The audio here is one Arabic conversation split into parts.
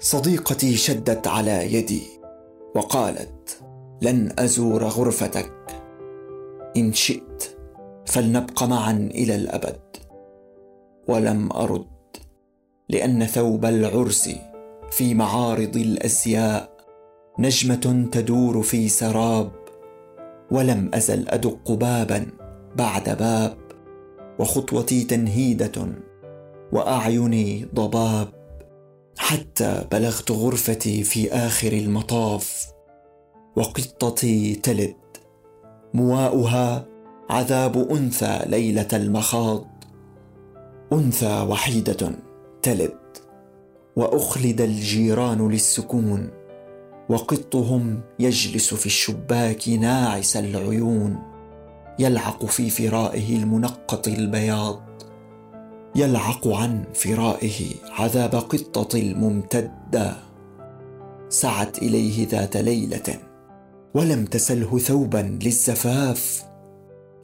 صديقتي شدت على يدي وقالت لن أزور غرفتك. إن شئت فلنبق معا إلى الأبد. ولم أرد لأن ثوب العرس في معارض الأزياء نجمة تدور في سراب ولم أزل أدق بابا بعد باب وخطوتي تنهيدة وأعيني ضباب. حتى بلغت غرفتي في آخر المطاف وقطتي تلد. مواؤها عذاب أنثى ليلة المخاض. أنثى وحيدة تلد. وأخلد الجيران للسكون. وقطهم يجلس في الشباك ناعس العيون. يلعق في فرائه المنقط البياض. يلعق عن فرائه عذاب قطة الممتده سعت إليه ذات ليلة ولم تسله ثوبا للزفاف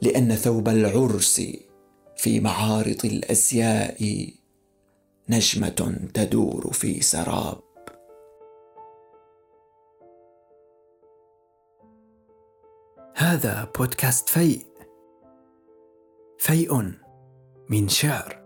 لأن ثوب العرس في معارض الأزياء نجمة تدور في سراب. هذا بودكاست فيء. فيء من شعر.